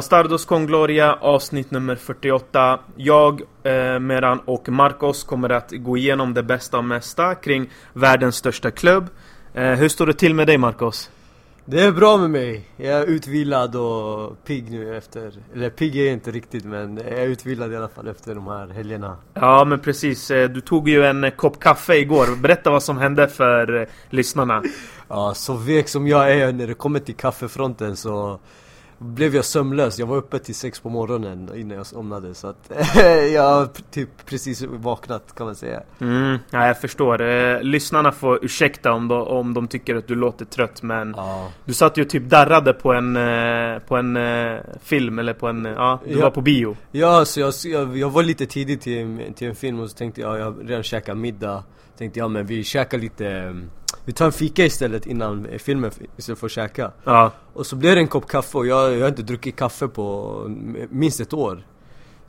Bastardos con Gloria avsnitt nummer 48 Jag, eh, Meran och Marcos kommer att gå igenom det bästa och mesta kring världens största klubb eh, Hur står det till med dig Marcos? Det är bra med mig. Jag är utvilad och pigg nu efter, eller pigg är jag inte riktigt men jag är utvilad i alla fall efter de här helgerna. Ja men precis, eh, du tog ju en kopp kaffe igår. Berätta vad som hände för eh, lyssnarna. Ja, så vek som jag är när det kommer till kaffefronten så blev jag sömnlös. Jag var uppe till sex på morgonen innan jag somnade så att jag har typ precis vaknat kan man säga. Mm, ja, jag förstår. Eh, lyssnarna får ursäkta om de, om de tycker att du låter trött men Ja. du satt ju typ darrade på en, eh, på en eh, film eller på en, ja, du Ja. var på bio. Ja, så jag, jag, jag var lite tidigt till, till en film och så tänkte jag, jag redan käkat middag Tänkte jag, men vi käkar lite, mm, vi tar en fika istället innan filmen istället för att käka. Ja, Och så blev det en kopp kaffe och jag, jag har inte druckit kaffe på minst ett år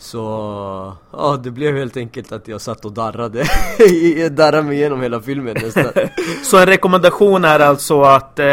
Så, ja det blev helt enkelt att jag satt och darrade Jag darrade mig igenom hela filmen nästan Så en rekommendation är alltså att eh,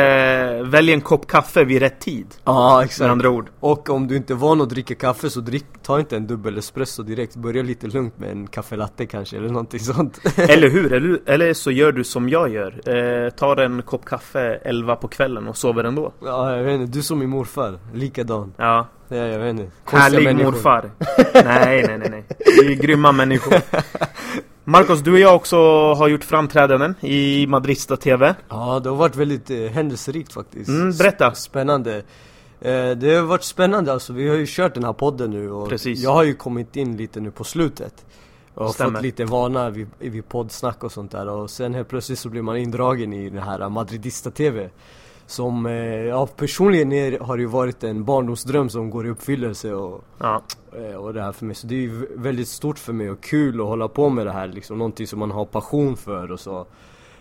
välja en kopp kaffe vid rätt tid. Ja Med exakt andra ord. Och om du inte är van att dricka kaffe så drick, ta inte en dubbel espresso direkt Börja lite lugnt med en kaffelatte kanske eller någonting sånt Eller hur? Eller, eller så gör du som jag gör. Eh, tar en kopp kaffe 11 på kvällen och sover ändå. Ja, jag vet inte. Du som min morfar. Likadan. Ja, Ja, jag vet inte. Konstiga härlig människor. morfar. nej, nej, nej, nej. Vi är grymma människor. Marcos, du och jag också har gjort framträdanden i Madrista TV. Ja, det har varit väldigt eh, händelserikt faktiskt. Mm, berätta. Spännande. Eh, det har varit spännande alltså. Vi har ju kört den här podden nu och Precis. jag har ju kommit in lite nu på slutet. Och Stämmer. fått lite vana vid, vid poddsnack och sånt där och sen helt plötsligt så blir man indragen i den här Madridista TV. Som, eh, ja personligen är, har det ju varit en barndomsdröm som går i uppfyllelse och Ja, Eh, och det här för mig. Så det är ju väldigt stort för mig och kul att hålla på med det här liksom. Någonting som man har passion för och så.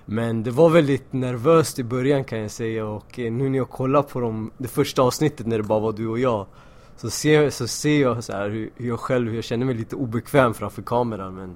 Men det var väldigt nervöst i början kan jag säga och eh, nu när jag kollar på dem, det första avsnittet när det bara var du och jag. Så ser, så ser jag så här hur, hur jag själv, hur jag känner mig lite obekväm framför kameran men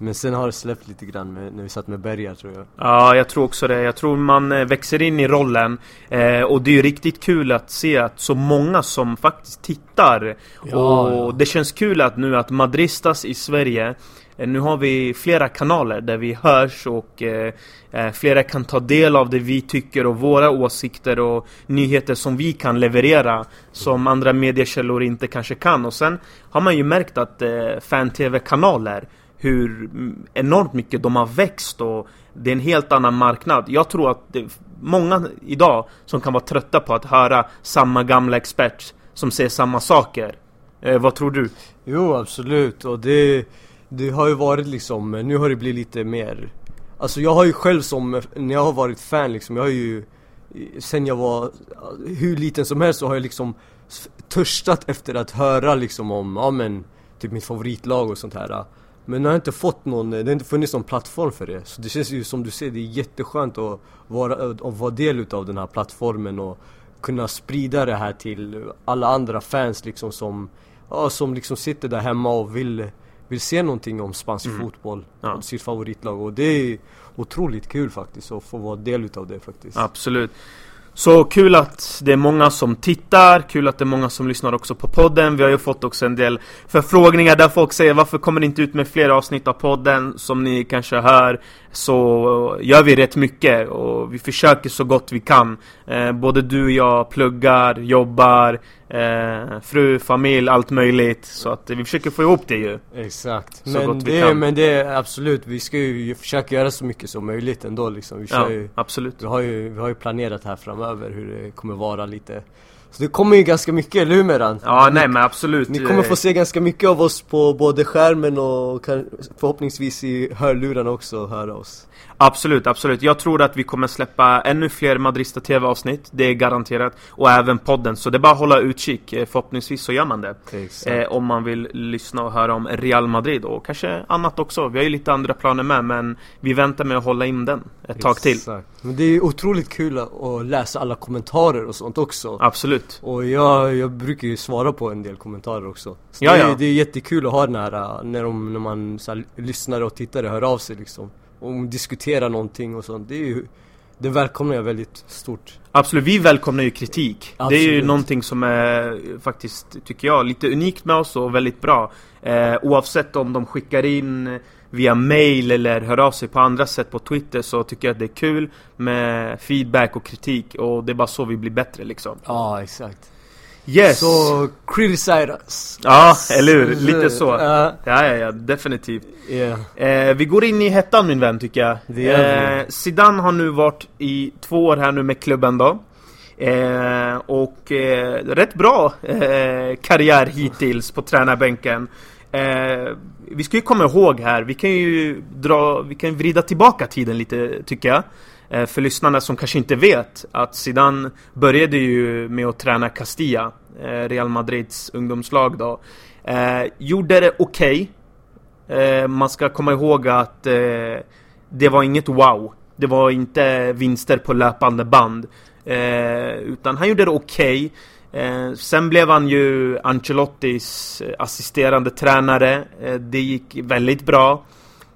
Men sen har det släppt lite grann med, när vi satt med Bergar tror jag. ja, jag tror också det. Jag tror man eh, växer in i rollen. Eh, och det är ju riktigt kul att se att så många som faktiskt tittar. Ja, och ja. det känns kul att nu att Madristas i Sverige eh, nu har vi flera kanaler där vi hörs och eh, eh, flera kan ta del av det vi tycker och våra åsikter och nyheter som vi kan leverera som andra mediekällor inte kanske kan. Och sen har man ju märkt att eh, fan-tv-kanaler hur enormt mycket de har växt och det är en helt annan marknad. Jag tror att det är många idag som kan vara trötta på att höra samma gamla expert som säger samma saker. Eh, vad tror du? Jo absolut och det, det har ju varit liksom, nu har det blivit lite mer Alltså jag har ju själv som, när jag har varit fan liksom, jag har ju Sen jag var hur liten som helst så har jag liksom törstat efter att höra liksom om, ja men Typ mitt favoritlag och sånt här men jag har inte fått någon, det har inte funnits någon plattform för det Så det känns ju som du ser, det är jätteskönt att vara, att vara del utav den här plattformen och kunna sprida det här till alla andra fans liksom som Ja, som liksom sitter där hemma och vill, vill se någonting om spansk fotboll Ja. och sitt favoritlag och det är otroligt kul faktiskt att få vara del utav det faktiskt Absolut. Så kul att det är många som tittar, kul att det är många som lyssnar också på podden. Vi har ju fått också en del förfrågningar där folk säger varför kommer ni inte ut med fler avsnitt av podden? Som ni kanske hör så gör vi rätt mycket och vi försöker så gott vi kan. Eh, både du och jag pluggar, jobbar, eh, fru, familj, allt möjligt. Så att vi försöker få ihop det ju. Exakt, Så men gott vi det, kan. men det är absolut, vi ska ju försöka göra så mycket som möjligt ändå liksom Vi Ja, ju absolut. Vi har ju, vi har ju planerat här framöver hur det kommer vara lite Så det kommer ju ganska mycket, eller hur Meran? Ja, nej men absolut. Ni kommer få se ganska mycket av oss på både skärmen och förhoppningsvis i hörlurarna också höra oss Absolut, absolut. Jag tror att vi kommer släppa ännu fler Madrista TV-avsnitt. Det är garanterat. Och även podden. Så det är bara att hålla utkik. Eh, Förhoppningsvis så gör man det. Exakt. Eh, om man vill lyssna och höra om Real Madrid och kanske annat också. Vi har ju lite andra planer med men vi väntar med att hålla in den ett tag till. Exakt. Men det är otroligt kul att läsa alla kommentarer och sånt också Absolut. Och jag, jag brukar ju svara på en del kommentarer också så Ja, det, är, ja. det är jättekul att ha den här, när, de, när man så här, lyssnare och tittare hör av sig liksom Och diskuterar någonting och sånt, det är ju det välkomnar jag väldigt stort. Absolut, vi välkomnar ju kritik. Absolut. Det är ju någonting som är faktiskt, tycker jag, lite unikt med oss och väldigt bra. Eh, oavsett om de skickar in via mail eller hör av sig på andra sätt på Twitter så tycker jag att det är kul med feedback och kritik och det är bara så vi blir bättre liksom. Ja, exakt. Yes! Så, criticize us. Ja, eller hur? Lite så. Ja, Ja, ja, ja, definitivt. yeah. Eh, vi går in i hettan min vän tycker jag. Eh, Zidane har nu varit i två år här nu med klubben då. Eh, och eh, rätt bra eh, karriär hittills på tränarbänken. Eh, vi ska ju komma ihåg här, vi kan ju dra, vi kan vrida tillbaka tiden lite tycker jag. Eh, för lyssnarna som kanske inte vet att Zidane började ju med att träna Castilla, eh, Real Madrids ungdomslag då. Eh, gjorde det okej. Eh, man ska komma ihåg att eh, det var inget wow. Det var inte vinster på löpande band. Eh, utan han gjorde det okej. Eh, sen blev han ju Ancelottis eh, assisterande tränare. Eh, det gick väldigt bra.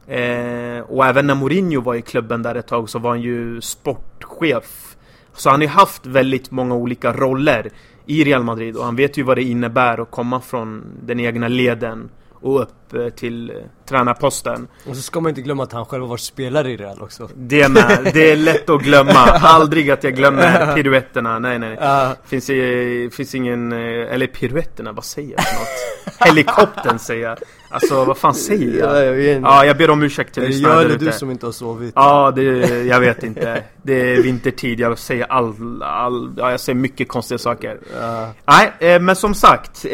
Eh, och även när Mourinho var i klubben där ett tag så var han ju sportchef. Så han har ju haft väldigt många olika roller i Real Madrid och han vet ju vad det innebär att komma från den egna leden och upp eh, till eh, tränarposten. Och så ska man inte glömma att han själv har varit spelare i Real också. Det med, det är lätt att glömma. Aldrig att jag glömmer piruetterna. Nej, nej. Ja, Finns, i, finns ingen, eh, eller piruetterna, vad säger jag för något? Helikoptern säger jag. Alltså vad fan säger ja, jag? jag vet inte. Ja, jag ber om ursäkt till lyssnarna jag eller du som inte har sovit? Ja, det, jag vet inte. Det är vintertid, jag säger all, all ja, jag säger mycket konstiga saker. Ja. Nej, eh, men som sagt. Eh,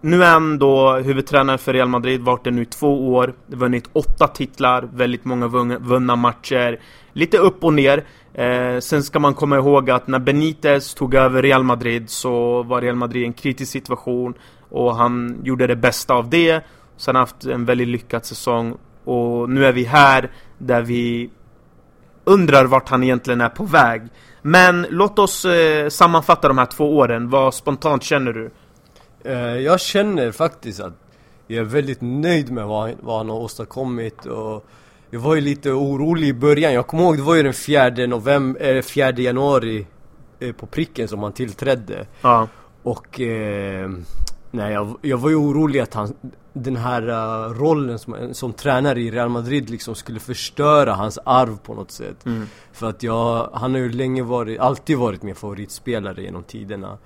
nu är han då huvudtränare för Real Madrid, varit det nu i två år. Vunnit åtta titlar, väldigt många vunna, matcher. Lite upp och ner. Eh, sen ska man komma ihåg att när Benitez tog över Real Madrid så var Real Madrid i en kritisk situation. Och han gjorde det bästa av det. Sen har han haft en väldigt lyckad säsong. Och nu är vi här där vi undrar vart han egentligen är på väg. Men låt oss eh, sammanfatta de här två åren. Vad spontant känner du? Eh, Jag känner faktiskt att jag är väldigt nöjd med vad, vad han har åstadkommit och jag var ju lite orolig i början. Jag kommer ihåg, det var ju den 4 november, eh, 4 januari eh, på pricken som han tillträdde. Ja. Och eh, nej, jag, jag var ju orolig att han, den här rollen som, som tränare i Real Madrid liksom skulle förstöra hans arv på något sätt. Mm. För att jag, han har ju länge varit, alltid varit min favoritspelare genom tiderna.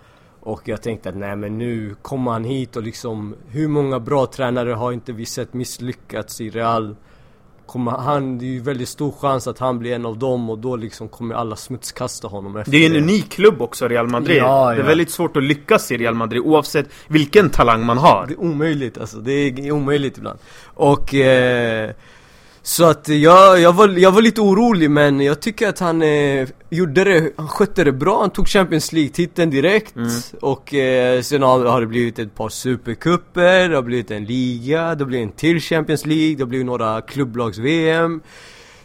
Och jag tänkte att nej men nu kommer han hit och liksom, hur många bra tränare har inte vi sett misslyckats i Real? Kommer han, det är ju väldigt stor chans att han blir en av dem och då liksom kommer alla smutskasta honom efter Det är en unik klubb också, Real Madrid. Ja, Det är ja. väldigt svårt att lyckas i Real Madrid oavsett vilken talang man har. Det är omöjligt alltså, det är omöjligt ibland. Och eh, så att jag, jag, var, jag var lite orolig men jag tycker att han eh, gjorde det, han skötte det bra, han tog Champions League-titeln direkt Mm. Och eh, sen har, har det blivit ett par supercuper, det har blivit en liga, det blivit en till Champions League, det har blivit några klubblags-VM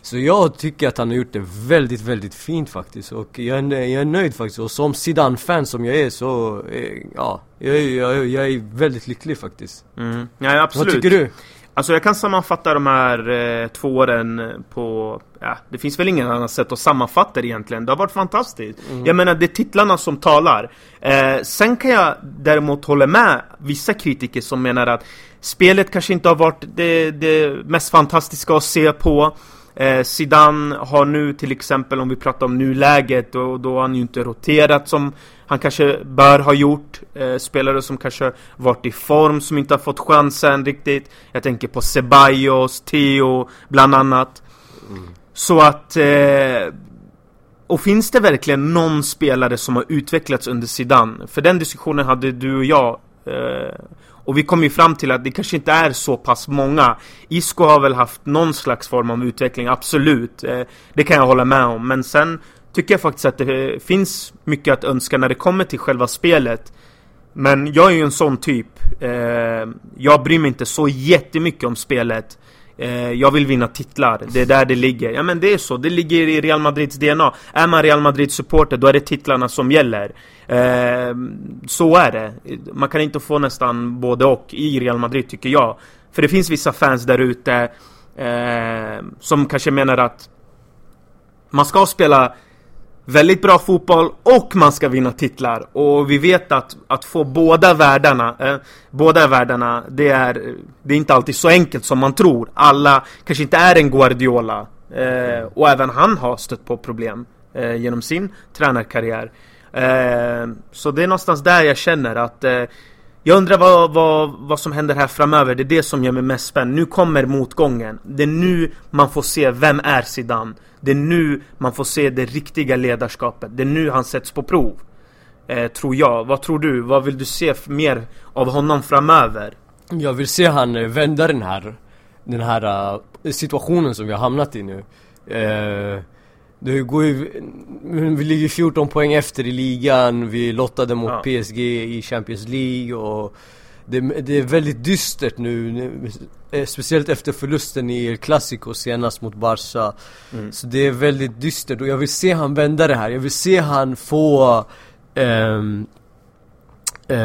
Så jag tycker att han har gjort det väldigt, väldigt fint faktiskt och jag är, jag är nöjd faktiskt och som Zidane-fan som jag är så, eh, ja, jag, är- jag, jag är väldigt lycklig faktiskt Mm. Ja, absolut. Vad tycker du? Alltså jag kan sammanfatta de här eh, två åren på... Ja, det finns väl ingen annan sätt att sammanfatta det egentligen. Det har varit fantastiskt. Jag menar, det är titlarna som talar. Eh, sen kan jag däremot hålla med vissa kritiker som menar att spelet kanske inte har varit det, det mest fantastiska att se på. Eh, Zidane har nu till exempel, om vi pratar om nuläget, och då har han ju inte roterat som han kanske bör ha gjort. Eh, spelare som kanske varit i form, som inte har fått chansen riktigt. Jag tänker på Ceballos, Theo, bland annat. Så att... Eh, och finns det verkligen någon spelare som har utvecklats under Zidane? För den diskussionen hade du och jag. Eh, och vi kom ju fram till att det kanske inte är så pass många. Isco har väl haft någon slags form av utveckling, absolut. Eh, det kan jag hålla med om. Men sen tycker jag faktiskt att det eh, finns mycket att önska när det kommer till själva spelet. Men jag är ju en sån typ. Eh, jag bryr mig inte så jättemycket om spelet. Eh, jag vill vinna titlar, det är där det ligger. Ja men det är så, det ligger i Real Madrids DNA. Är man Real Madrids supporter då är det titlarna som gäller. Eh, så är det. Man kan inte få nästan både och i Real Madrid tycker jag. För det finns vissa fans där ute eh, som kanske menar att Man ska spela väldigt bra fotboll och man ska vinna titlar. Och vi vet att, att få båda världarna, eh, båda världarna, det är, det är inte alltid så enkelt som man tror. Alla kanske inte är en Guardiola. Eh, och även han har stött på problem eh, genom sin tränarkarriär. Eh, så det är någonstans där jag känner att eh, jag undrar vad, vad, vad som händer här framöver. Det är det som gör mig mest spänd. Nu kommer motgången. Det är nu man får se vem är Zidane. Det är nu man får se det riktiga ledarskapet. Det är nu han sätts på prov. Eh, tror jag. Vad tror du? Vad vill du se mer av honom framöver? Jag vill se han eh, vända den här, den här uh, situationen som vi har hamnat i nu. Uh, det går ju, vi ligger 14 poäng efter i ligan, vi lottade mot ja. PSG i Champions League och det, det, är väldigt dystert nu, speciellt efter förlusten i El Clasico senast mot Barca. Mm. Så det är väldigt dystert och jag vill se han vända det här, jag vill se han få um, uh,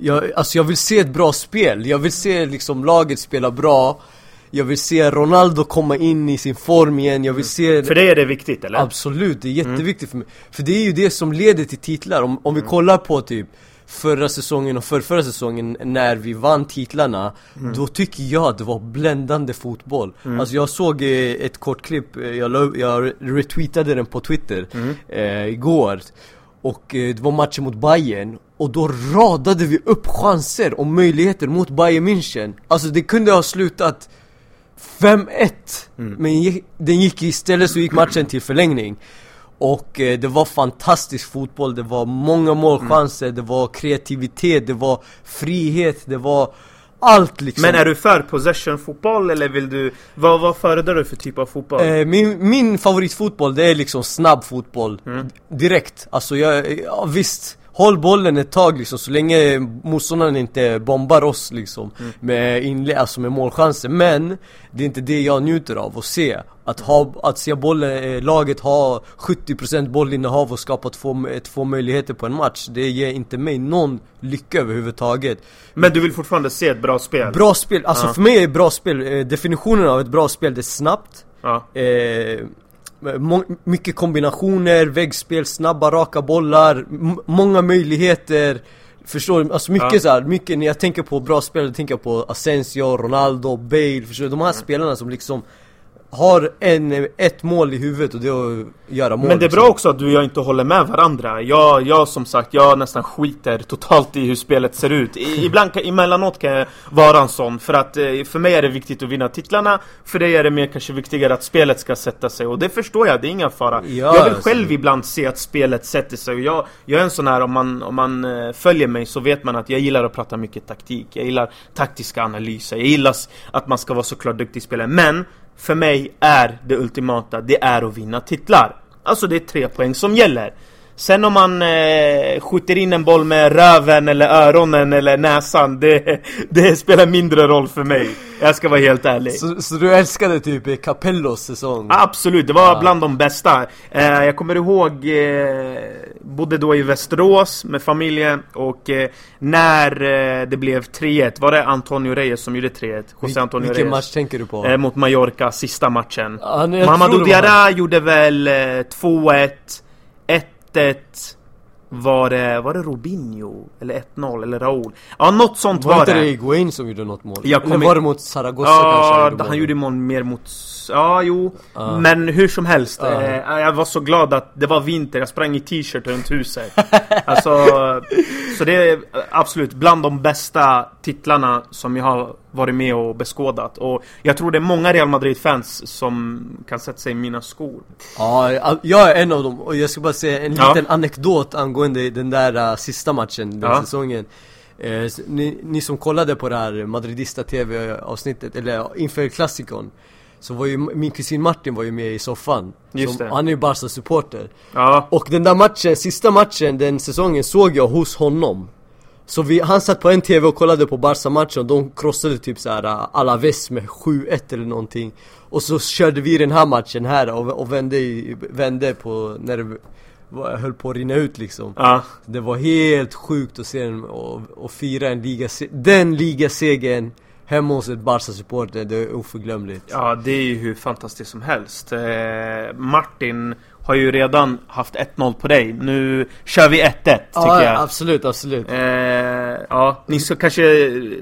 jag, alltså jag vill se ett bra spel, jag vill se liksom laget spela bra jag vill se Ronaldo komma in i sin form igen, jag vill se För dig är det viktigt eller? Absolut, det är jätteviktigt för mig För det är ju det som leder till titlar, om, om vi mm. kollar på typ Förra säsongen och för förra säsongen när vi vann titlarna mm. Då tycker jag att det var bländande fotboll mm. Alltså jag såg eh, ett kort klipp, eh, jag, jag retweetade den på Twitter mm. eh, igår Och eh, det var matchen mot Bayern och då radade vi upp chanser och möjligheter mot Bayern München Alltså det kunde ha slutat 5-1 mm. Men den gick istället så gick matchen till förlängning. Och eh, det var fantastisk fotboll, det var många målchanser, mm. det var kreativitet, det var frihet, det var allt liksom. Men är du för possession-fotboll eller vill du... Vad, vad föredrar du för typ av fotboll? Eh, min, min favoritfotboll det är liksom snabb fotboll. Mm. Direkt, alltså jag, ja, visst Håll bollen ett tag liksom, så länge motståndaren inte bombar oss liksom mm. Med inlägg, alltså med målchanser Men det är inte det jag njuter av att se Att, ha, att se bollen, eh, laget ha 70% bollinnehav och skapa två, två möjligheter på en match Det ger inte mig någon lycka överhuvudtaget Men du vill fortfarande se ett bra spel? Bra spel, alltså ja. för mig är bra spel, eh, definitionen av ett bra spel det är snabbt ja. eh, mycket kombinationer, väggspel, snabba raka bollar, många möjligheter Förstår du? Alltså mycket ja. så här, mycket när jag tänker på bra spelare, tänker jag på Asensio, Ronaldo, Bale, förstår du? De här mm. spelarna som liksom har en, ett mål i huvudet och det är att göra mål Men det är bra liksom. också att du och jag inte håller med varandra. Jag, jag som sagt, jag nästan skiter totalt i hur spelet ser ut. I, Ibland, emellanåt kan jag vara en sån För att eh, för mig är det viktigt att vinna titlarna. För dig är det mer kanske viktigare att spelet ska sätta sig Och det förstår jag, det är ingen fara. Ja, Jag vill alltså. själv ibland se att spelet sätter sig och jag, jag är en sån här, om man, om man eh, följer mig så vet man att jag gillar att prata mycket taktik. Jag gillar taktiska analyser. Jag gillar att man ska vara såklart duktig spelare Men för mig är det ultimata, det är att vinna titlar. Alltså det är tre poäng som gäller. Sen om man eh, skjuter in en boll med röven eller öronen eller näsan det, det spelar mindre roll för mig Jag ska vara helt ärlig Så, så du älskade typ Capellos säsong? Absolut, det var ja. bland de bästa eh, Jag kommer ihåg eh, Bodde då i Västerås med familjen och eh, när eh, det blev 3-1 Var det Antonio Reyes som gjorde 3-1? José Antonio Vilken Reyes match tänker du på? Eh, mot Mallorca, sista matchen ja, Mamadou Diarra gjorde väl 2-1 1-1 var det, var det Robinho? Eller 1-0? Eller Raúl? Ja, något sånt var, var det Var inte det Higuain som gjorde något mål? Jag eller var det mot Zaragoza ja, kanske? Ja, han gjorde mål mer mot... Ja, jo. Uh. Men hur som helst. Uh. Eh, jag var så glad att det var vinter. Jag sprang i t-shirt runt huset. alltså... Så det är absolut bland de bästa titlarna som jag har varit med och beskådat. Och jag tror det är många Real Madrid-fans som kan sätta sig i mina skor. Ja, jag är en av dem. Och jag ska bara säga en liten ja. anekdot angående den där uh, sista matchen den ja. säsongen. Eh, ni, ni, som kollade på det här Madridista TV-avsnittet, eller inför klassikon så var ju min kusin Martin var ju med i soffan. Just som. Han är ju Barca-supporter Ja. Och den där matchen, sista matchen den säsongen såg jag hos honom. Så vi, han satt på en TV och kollade på Barca-matchen och de krossade typ såhär uh, Alaves med 7-1 eller någonting. Och så körde vi den här matchen här och, och vände, vände på när det höll på att rinna ut liksom. Ja. Det var helt sjukt att se den och, och fira en liga, den ligasegern hemma hos ett Barca-supporter, det är oförglömligt. Ja, det är ju hur fantastiskt som helst. Eh, Martin har ju redan haft 1-0 på dig. Nu kör vi 1-1 tycker ja, jag. absolut, absolut. Eh, ja, ni ska kanske,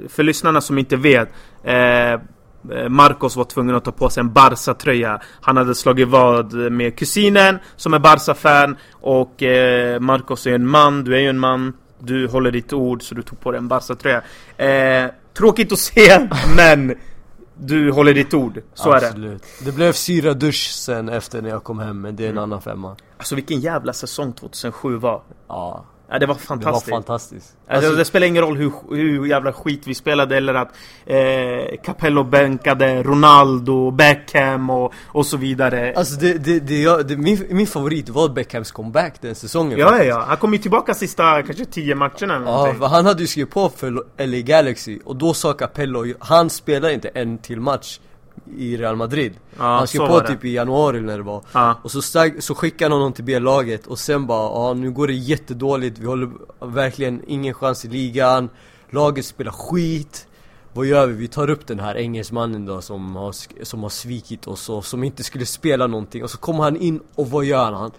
för lyssnarna som inte vet eh, Marcos var tvungen att ta på sig en Barca-tröja Han hade slagit vad med kusinen som är Barca-fan Och eh, Marcos är en man, du är ju en man Du håller ditt ord så du tog på dig en Barca-tröja. Eh, Tråkigt att se men du håller ditt ord, så Absolut. är det. Det blev syra dusch sen efter när jag kom hem, men det är en annan femma. Alltså vilken jävla säsong 2007 var. Ja, Ja, det var det var fantastiskt fantastiskt Alltså, det spelar ingen roll hur, hur jävla skit vi spelade eller att eh, Capello bänkade Ronaldo, Beckham och, och så vidare Alltså det, det, det, jag, det min, min favorit var Beckhams comeback den säsongen Ja, ja, faktiskt. ja. Han kom ju tillbaka sista kanske 10 matcherna Ja, för han hade ju skrivit på för LA Galaxy och då sa Capello, han spelar inte en till match i Real Madrid Ja, Han skrev på typ i januari när det var Ja. Och så, stag, så skickade han honom till B-laget och sen bara, ja nu går det jättedåligt, vi håller verkligen ingen chans i ligan Laget spelar skit Vad gör vi? Vi tar upp den här engelsmannen då som har, som har svikit oss och som inte skulle spela någonting och så kommer han in och vad gör han?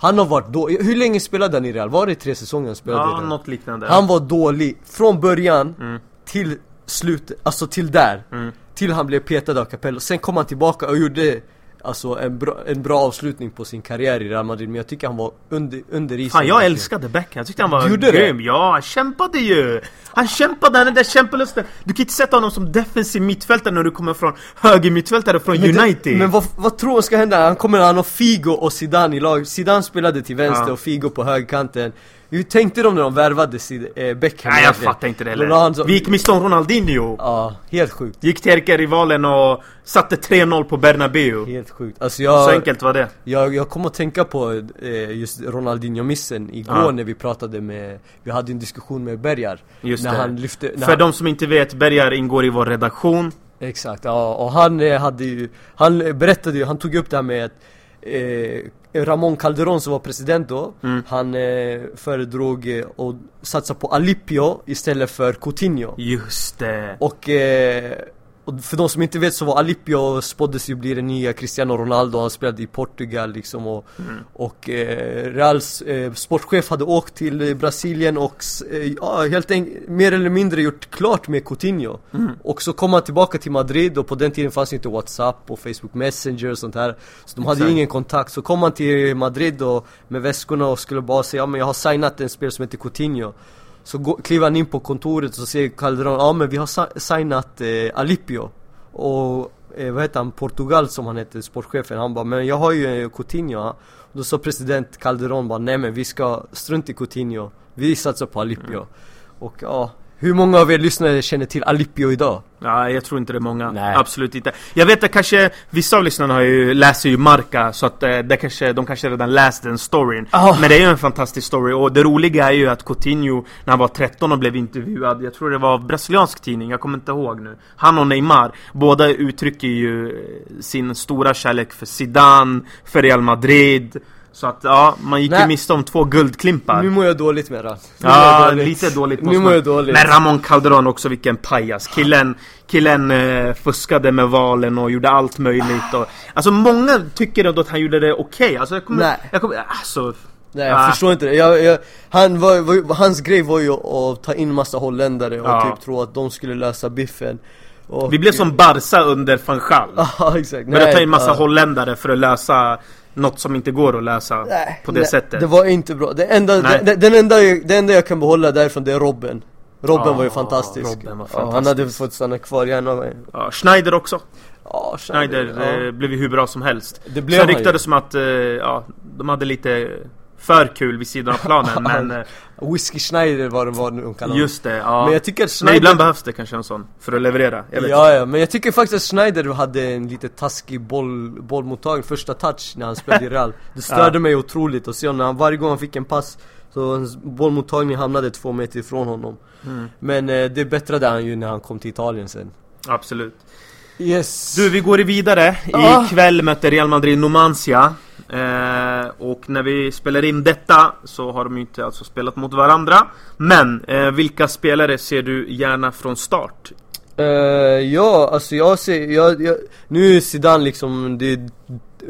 Han har varit då, hur länge spelade han i Real? Var det tre säsonger han spelade i Ja, Real? något liknande. Han var dålig från början Mm. till slutet, alltså till där Mm. Till han blev petad av Capello, sen kom han tillbaka och gjorde Alltså en bra, en bra avslutning på sin karriär i Real Madrid Men jag tycker han var under, under isen Fan, jag verkligen. älskade Beckham. Jag tyckte han var gjorde det? grym. Ja, han kämpade ju! Han kämpade, den där kämpelusten. Du kan inte sätta honom som defensiv mittfältare när du kommer från höger mittfältare från men det- United. Men vad, vad tror du ska hända? Han kommer, han har Figo och Zidane i lag Zidane spelade till vänster Ja. och Figo på högerkanten Hur tänkte de när de värvade Sid, eh, Beckham Nej, jag fattar inte det heller. så- Vi gick miste om Ronaldinho. Ja, helt sjukt Gick till ärkerivalen och satte 3-0 på Bernabéu. Helt sjukt Alltså jag... Så enkelt var det. Jag, jag kom att tänka på eh, just Ronaldinho-missen igår Ja. när vi pratade med Vi hade en diskussion med Bergar Just När det. han lyfte när För han, de som inte vet, Bergar ingår i vår redaktion. Exakt, ja och han eh, hade ju Han eh, berättade ju, han tog upp det här med att eh, Ramon Calderón som var president då Mm. Han eh, föredrog eh, att satsa på Alipio istället för Coutinho Just det. Och, eh, och för de som inte vet så var Alipio spåddes ju bli den nya Cristiano Ronaldo, han spelade i Portugal liksom och, och eh, Reals eh, sportchef hade åkt till Brasilien och eh, ja, helt enkelt mer eller mindre gjort klart med Coutinho. Och så kom han tillbaka till Madrid och på den tiden fanns ju inte Whatsapp och Facebook Messenger och sånt här. Så de hade ju ingen kontakt, så kom han till Madrid och med väskorna och skulle bara säga ja men jag har signat en spelare som heter Coutinho så gå, kliver han in på kontoret och så säger Calderon, ja men vi har signat eh, Alipio Och eh, vad heter han, Portugal som han heter, sportchefen, han bara men jag har ju eh, Coutinho. Ha." Och Då sa president Calderon bara nej men vi ska strunt i Coutinho. Vi satsar på Alipio. Och ja, hur många av er lyssnare känner till Alipio idag? Ja, jag tror inte det är många. Nej. Absolut inte. Jag vet att kanske vissa av lyssnarna har ju, läser ju Marca, så att eh, det kanske, de kanske redan läst den storyn. Ja. Men det är ju en fantastisk story, och det roliga är ju att Coutinho, när han var 13 och blev intervjuad, jag tror det var brasiliansk tidning, jag kommer inte ihåg nu. Han och Neymar, båda uttrycker ju eh, sin stora kärlek för Zidane, för Real Madrid. Så att ja, man gick Nej. ju miste om två guldklimpar. Nu mår jag dåligt med mår Ja, dåligt. lite dåligt Nu mår jag dåligt Men Ramon Calderon också, vilken pajas. Killen, killen eh, fuskade med valen och gjorde allt möjligt och, Alltså många tycker ändå att han gjorde det okej, alltså jag kommer, Nej. jag kommer, alltså Nej jag Ah. förstår inte det, jag, jag, han var, var, hans grej var ju att ta in massa holländare och Ja. typ tro att de skulle lösa biffen och, Vi blev som Barca under van Gaal Ja exakt, Började ta in massa ja. holländare för att lösa något som inte går att lösa Nej, på det nej, sättet. Det var inte bra, det enda, det, den enda, jag- det enda jag kan behålla därifrån det är Robben Robben Ja, var ju fantastisk, Robben var Ja, Han fantastisk. hade fått stanna kvar gärna. Ja, Schneider också. Ja, Schneider ja. eh, blev ju hur bra som helst. Det blev Sen han ryktades som att, eh, ja, de hade lite för kul vid sidan av planen men eh, Whisky Schneider var det vad de kallade Just det, ja. Men jag tycker att Men Schneider ibland behövs det kanske en sån för att leverera, jag vet Ja, ja, men jag tycker faktiskt att Schneider hade en lite taskig boll, bollmottagning, första touch när han spelade i Real. Det störde Ja. mig otroligt att se honom, varje gång han fick en pass Så hans bollmottagning hamnade två meter ifrån honom. Mm. Men eh, det bättrade han ju när han kom till Italien sen. Absolut Yes Du, vi går vidare. Ja. Ikväll möter Real Madrid Numancia. Eh, och när vi spelar in detta så har de ju inte alltså spelat mot varandra. Men eh, vilka spelare ser du gärna från start Eh, ja, alltså jag ser, jag, jag, nu är Zidane liksom, det,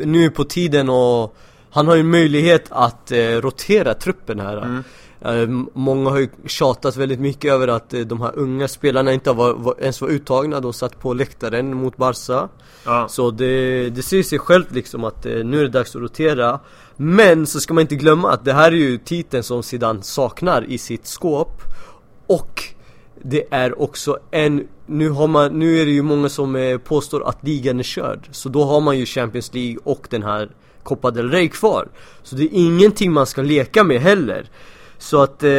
nu är på tiden och han har ju möjlighet att eh, rotera truppen här. Mm. Eh, många har ju tjatat väldigt mycket över att eh, de här unga spelarna inte var, var, ens var uttagna, de satt på läktaren mot Barca. Ja. Så det, det säger sig självt liksom att eh, nu är det dags att rotera. Men så ska man inte glömma att det här är ju titeln som Zidane saknar i sitt skåp. Och det är också en, nu har man, nu är det ju många som påstår att ligan är körd. Så då har man ju Champions League och den här Copa del Rey kvar. Så det är ingenting man ska leka med heller Så att eh,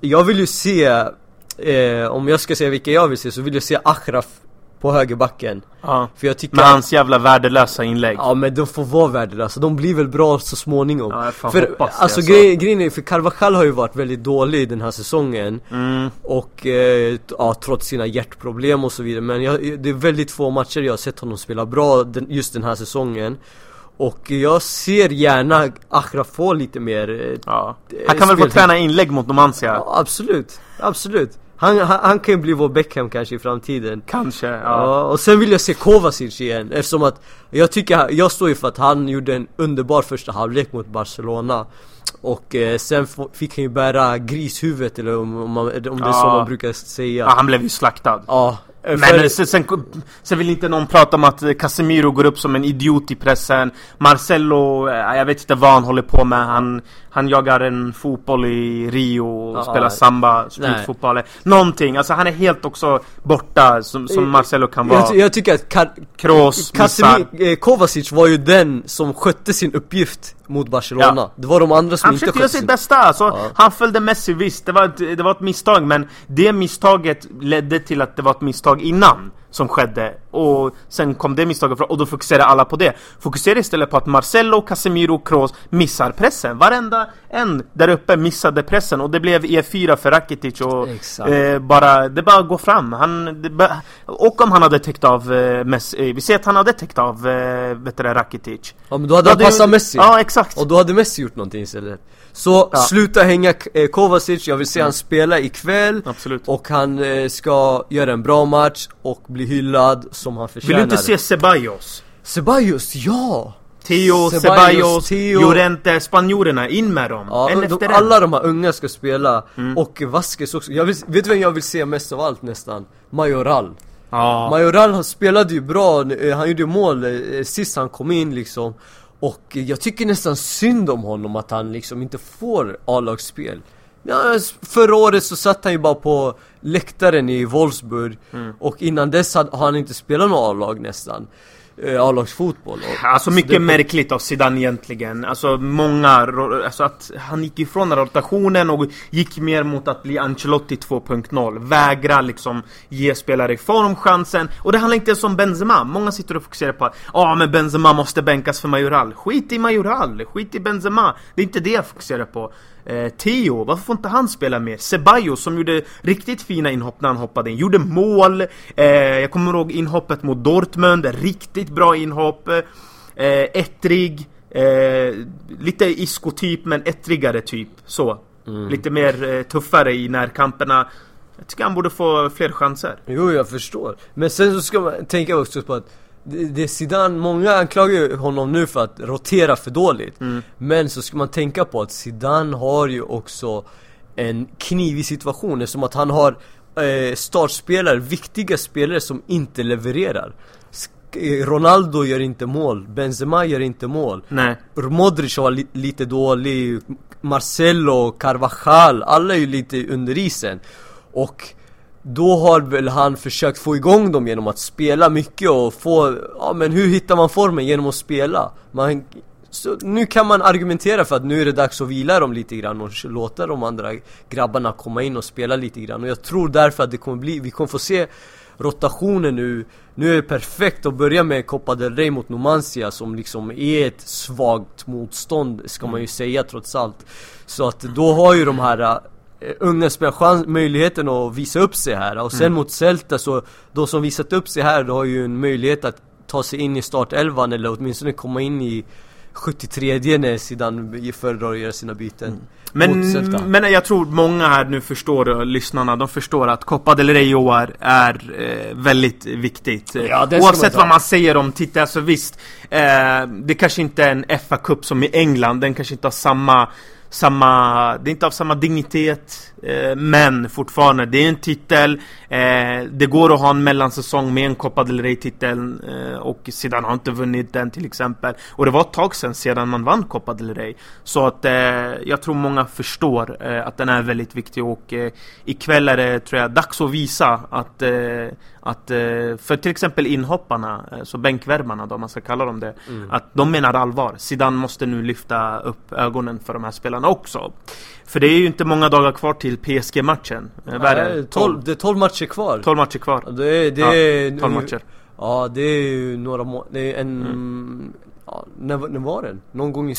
jag vill ju se eh, Om jag ska säga vilka jag vill se så vill jag se Achraf på högerbacken ja. För jag tycker Med hans jävla värdelösa inlägg. Ja men de får vara värdelösa, de blir väl bra så småningom Ja, jag fan För hoppas det, alltså, alltså. Grej, grejen är, för Carvajal har ju varit väldigt dålig den här säsongen Mm. Och eh, ja, trots sina hjärtproblem och så vidare Men jag, det är väldigt få matcher jag har sett honom spela bra den, just den här säsongen Och jag ser gärna Achraf få lite mer eh, Ja. eh, Han kan väl få träna inlägg mot Numancia? Ja absolut, absolut han, han, han kan ju bli vår Beckham kanske i framtiden Kanske, ja. Ja, och sen vill jag se Kovacic igen eftersom att Jag tycker, jag står ju för att han gjorde en underbar första halvlek mot Barcelona Och eh, sen fick han ju bära grishuvudet eller om, om, man, om det är så Ja. man brukar säga ja. Han blev ju slaktad. Ja, Men för- sen, sen, sen vill inte någon prata om att eh, Casemiro går upp som en idiot i pressen. Marcelo, eh, jag vet inte vad han håller på med. Han, han jagar en fotboll i Rio och Ja, spelar samba, streetfotboll. Någonting, alltså han är helt också borta som, som Eh, Marcelo kan vara. jag, jag tycker att Ka- Kroos, eh, Kovacic var ju den som skötte sin uppgift mot Barcelona. Ja. Det var de andra som Han inte försökte göra skötte sitt sin bästa, alltså, Ja. han följde Messi visst, det var, ett, det var ett misstag men det misstaget ledde till att det var ett misstag innan som skedde och sen kom det misstaget fram och då fokuserade alla på det. Fokusera istället på att Marcelo, Casemiro Kroos missar pressen. Varenda en där uppe missade pressen och det blev E4 för Rakitic och eh, bara, det bara går fram. Han, det ba, och om han hade täckt av eh, Messi, eh, vi ser att han hade täckt av eh, vet du, Rakitic. Ja men då hade han passat Messi Ja exakt. Och då hade Messi gjort någonting istället Så Ja. sluta hänga eh, Kovacic, jag vill se han spela ikväll Absolut. Och han eh, ska göra en bra match och bli hyllad som han förtjänar Vill du inte se Ceballos? Ceballos, ja! Theo, Ceballos, Ceballos, Theo. Llorente, spanjorerna, in med dem! Ja, en de, efter alla en! de här unga ska spela Och Vasquez också, jag vill, vet du vem jag vill se mest av allt nästan? Majoral Ja, Majoral han spelade ju bra, eh, han gjorde mål eh, sist han kom in liksom Och jag tycker nästan synd om honom att han liksom inte får A-lagsspel ja, Förra året så satt han ju bara på läktaren i Wolfsburg Och innan dess hade, har han inte spelat något A-lag nästan eh, A-lagsfotboll Alltså så mycket det- märkligt av Zidane egentligen. Alltså många, alltså att han gick ifrån rotationen och gick mer mot att bli Ancelotti 2.0 Vägra liksom ge spelare i form chansen. Och det handlar inte ens om Benzema. Många sitter och fokuserar på att Ja men Benzema måste bänkas för Majoral Skit i Majoral, skit i Benzema. Det är inte det jag fokuserar på eh, Theo, varför får inte han spela mer? Ceballos som gjorde riktigt fina inhopp när han hoppade in Gjorde mål. Eh, Jag kommer ihåg inhoppet mot Dortmund Riktigt bra inhopp. Eh, Ettrig eh, Lite Isco-typ men ettrigare typ Så. Lite mer eh, tuffare i närkamperna. Jag tycker han borde få fler chanser. Jo, jag förstår. Men sen så ska man tänka också på att det, är Zidane, många anklagar ju honom nu för att rotera för dåligt. Men så ska man tänka på att Zidane har ju också en knivig situation eftersom att han har eh, startspelare, viktiga spelare som inte levererar. Eh, Ronaldo gör inte mål, Benzema gör inte mål. Nej Modric var li lite dålig, Marcelo, Carvajal, alla är ju lite under isen. Och då har väl han försökt få igång dem genom att spela mycket och få, ja men hur hittar man formen? Genom att spela. Man, så nu kan man argumentera för att nu är det dags att vila dem lite grann och låta de andra grabbarna komma in och spela lite grann. Och jag tror därför att det kommer bli, vi kommer få se rotationen nu Nu är det perfekt att börja med Copa del Rey mot Numancia som liksom är ett svagt motstånd ska man ju säga trots allt Så att då har ju de här unga spelarna chans, möjligheten att visa upp sig här och sen mot Celta så De som visat upp sig här, de har ju en möjlighet att ta sig in i startelvan eller åtminstone komma in i 73 när Zidane föredrar att göra sina byten. Mm. Men, men jag tror många här nu förstår, lyssnarna, de förstår att Copa del Rey är eh, väldigt viktigt. Ja, Oavsett vad man säger om titeln, alltså visst, eh, det kanske inte är en FA-cup som i England, den kanske inte har samma samma, det är inte av samma dignitet. Men fortfarande, det är en titel. Eh, Det går att ha en mellansäsong med en Copa del Rey-titel eh, Och sedan har inte vunnit den till exempel. Och det var ett tag sedan, sedan man vann Copa del Rey. Så att eh, jag tror många förstår eh, att den är väldigt viktig. Och eh, ikväll är det, tror jag, dags att visa att att för till exempel inhopparna, så bänkvärmarna då, man ska kalla dem det mm. Att de menar allvar. Zidane måste nu lyfta upp ögonen för de här spelarna också. För det är ju inte många dagar kvar till PSG-matchen Nej, det? 12, det är 12 matcher kvar 12 matcher kvar Det är, det är ja, 12 matcher Ja det är ju några må det är en mm. Ja, när, när var den? Någon gång i, i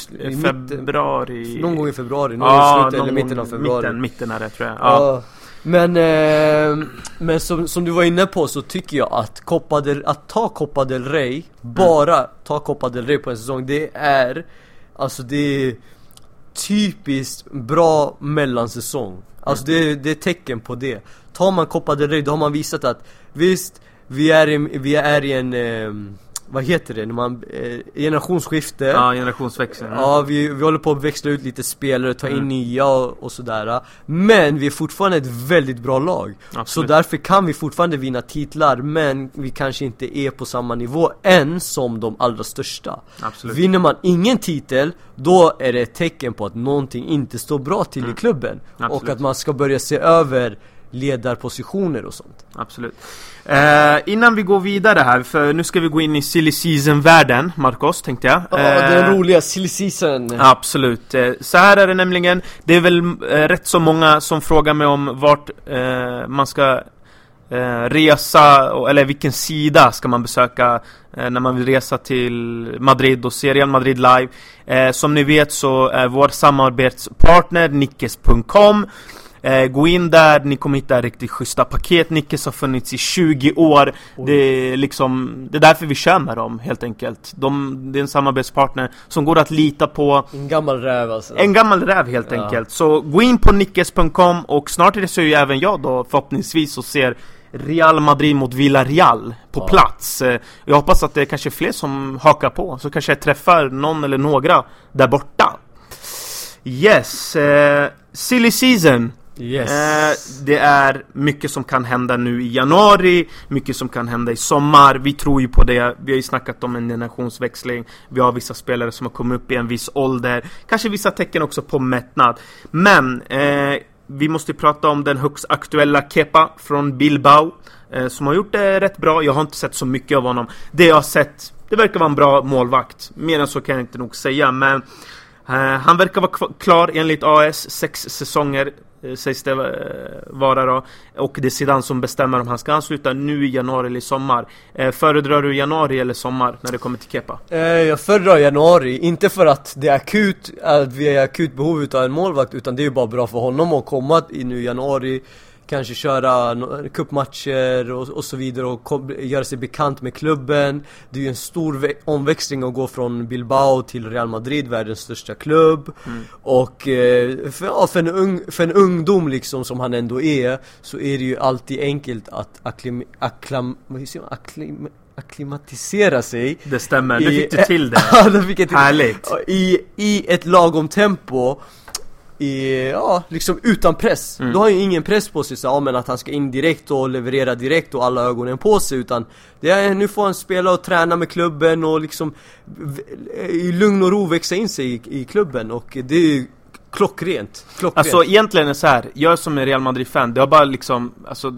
februari mitten, Någon gång i februari, någon ja, i slutet eller mitten av februari Mitten, mitten är det tror jag ja. ja. Men, eh, men som, som du var inne på så tycker jag att Copa del, att ta Copa del Rey, bara mm. ta Copa del Rey på en säsong, det är Alltså det är typiskt bra mellansäsong Alltså mm. det, det är tecken på det Tar man Copa del Rey då har man visat att Visst, vi är i, vi är i en eh, vad heter det, när man, eh, generationsskifte Ja, generationsväxling Ja, vi, vi håller på att växla ut lite spelare, ta in mm. nya och, och, sådär Men vi är fortfarande ett väldigt bra lag Absolut. Så därför kan vi fortfarande vinna titlar Men vi kanske inte är på samma nivå än som de allra största Absolut. Vinner man ingen titel, då är det ett tecken på att någonting inte står bra till mm. i klubben Absolut. Och att man ska börja se över ledarpositioner och sånt Absolut Eh, innan vi går vidare här, för nu ska vi gå in i silly season-världen, Marcos, tänkte jag. Ja, eh, den roliga silly season. Absolut. Eh, så här är det nämligen, det är väl eh, rätt så många som frågar mig om vart eh, man ska eh, resa, eller vilken sida ska man besöka när man vill resa till Madrid och se Real Madrid live. som ni vet så är vår samarbetspartner Nickes.com Eh, gå in där, ni kommer hitta riktigt schyssta paket. Nickes har funnits i 20 år. Det är liksom, det är därför vi kör med dem helt enkelt. De, det är en samarbetspartner som går att lita på. En gammal räv alltså. En gammal räv helt ja. enkelt. Så gå in på nickes.com och snart reser ju även jag då förhoppningsvis och ser Real Madrid mot Villarreal på ja. plats. Eh, jag hoppas att det är kanske fler som hakar på, så kanske jag träffar någon eller några där borta. Yes, eh, silly season Yes. Eh, det är mycket som kan hända nu i januari, mycket som kan hända i sommar. Vi tror ju på det. Vi har ju snackat om en generationsväxling. Vi har vissa spelare som har kommit upp i en viss ålder. Kanske vissa tecken också på mättnad. Men eh, vi måste prata om den högst aktuella Kepa från Bilbao. Eh, som har gjort det rätt bra. Jag har inte sett så mycket av honom. Det jag har sett, det verkar vara en bra målvakt. Mer än så kan jag inte nog säga. Men eh, han verkar vara klar enligt AS, sex säsonger Eh, sägs det eh, vara då. Och det är Zidane som bestämmer om han ska ansluta nu i januari eller i sommar. Eh, föredrar du januari eller sommar när det kommer till Kepa? Eh, jag föredrar januari, inte för att det är akut, att vi är akut behov av en målvakt utan det är ju bara bra för honom att komma i nu i januari kanske köra cupmatcher och, och så vidare och göra sig bekant med klubben. Det är ju en stor omväxling att gå från Bilbao till Real Madrid, världens största klubb. Mm. Och eh, för, ja, för, en ung, för en ungdom liksom som han ändå är, så är det ju alltid enkelt att akklim, akklam, akklim, akklimatisera sig Det stämmer, i, du fick du till det! ja, fick jag till Härligt! I, I ett lagom tempo i, ja, liksom utan press. Mm. Då har ju ingen press på sig så, ja, men att han ska in direkt och leverera direkt och alla ögonen på sig utan det är, nu får han spela och träna med klubben och liksom i lugn och ro växa in sig i, i klubben och det är ju klockrent, klockrent. Alltså egentligen är det så här, jag som är Real Madrid-fan, det har bara liksom, alltså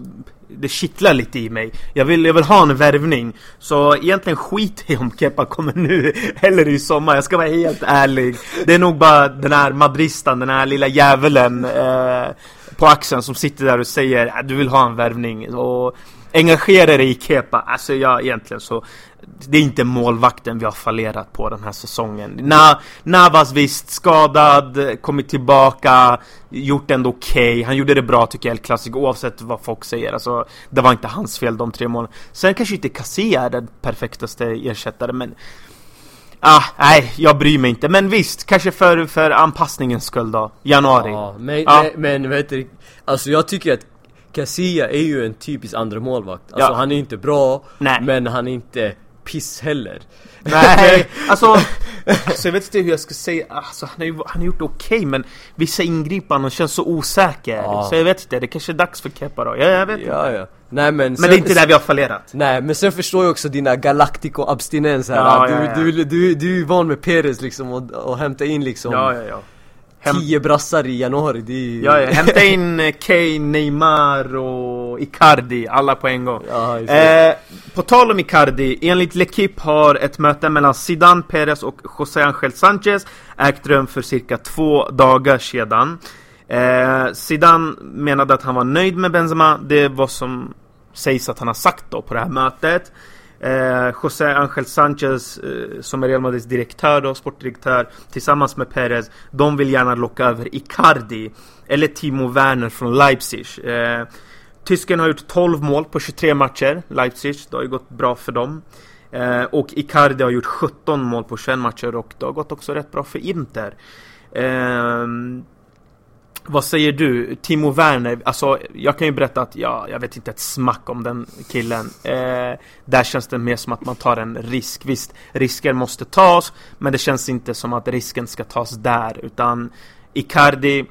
det kittlar lite i mig. Jag vill, jag vill ha en värvning. Så egentligen skit i om Kepa kommer nu eller i sommar. Jag ska vara helt ärlig. Det är nog bara den här madristan, den här lilla djävulen eh, på axeln som sitter där och säger att du vill ha en värvning. Och engagera dig i Kepa. Alltså jag egentligen så det är inte målvakten vi har fallerat på den här säsongen. Na, Navas visst, skadad, kommit tillbaka, gjort ändå okej. Okay. Han gjorde det bra tycker jag, El Clasico, oavsett vad folk säger. Alltså, det var inte hans fel de tre målen. Sen kanske inte Casilla är den perfektaste ersättare, men Ah, nej, jag bryr mig inte. Men visst, kanske för, för anpassningens skull då. Januari. Ja, men, men, men vet du, alltså jag tycker att Casilla är ju en typisk andra målvakt. Alltså Ja. han är inte bra, Nej. men han är inte piss heller. Nej, alltså, alltså jag vet inte hur jag ska säga, alltså, han, har ju, han har gjort okej men vissa ingripanden känns så osäker. Ja. Så jag vet inte, det kanske är dags för Kepa då. Ja, jag vet inte. Ja, ja. Nej men Men det är inte där vi har fallerat. Nej men sen förstår jag också dina Galactico-abstinens här. Ja, du, ja, ja. Du, du, du är ju van med Perez liksom och, och hämta in liksom Ja, ja, ja. Hem, tio brassar i januari, det är ju... ja, ja. Hämta in eh, Kane, Neymar och Icardi, alla på en gång. Ja. Eh, på tal om Icardi, enligt L'Equipe har ett möte mellan Zidane, Perez och José Ángel Sanchez ägt rum för cirka två dagar sedan. Eh, Zidane menade att han var nöjd med Benzema, det var som sägs att han har sagt då på det här mötet. Eh, José Ángel Sanchez, eh, som är Real Madrids direktör då, sportdirektör, tillsammans med Perez, de vill gärna locka över Icardi, eller Timo Werner från Leipzig. Eh, Tysken har gjort 12 mål på 23 matcher, Leipzig, det har ju gått bra för dem. Eh, och Icardi har gjort 17 mål på 21 matcher och det har gått också rätt bra för Inter. Eh, vad säger du? Timo Werner, alltså jag kan ju berätta att ja, jag vet inte ett smack om den killen. Eh, där känns det mer som att man tar en risk. Visst, risker måste tas, men det känns inte som att risken ska tas där. Utan Icardi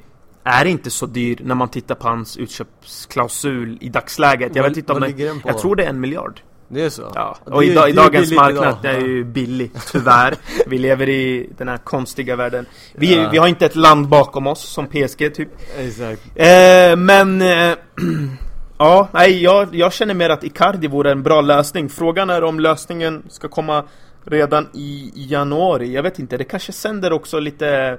är inte så dyr när man tittar på hans utköpsklausul i dagsläget. Jag vet inte om vad jag tror det är en miljard. Det är så? Ja, och i, det i dagens marknad idag. är ju billigt, tyvärr. Vi lever i den här konstiga världen. Vi, Ja. vi har inte ett land bakom oss som PSG typ. Exakt. Eh, men... Eh, ja, nej, jag, jag känner mer att Icardi vore en bra lösning. Frågan är om lösningen ska komma redan i januari. Jag vet inte, det kanske sänder också lite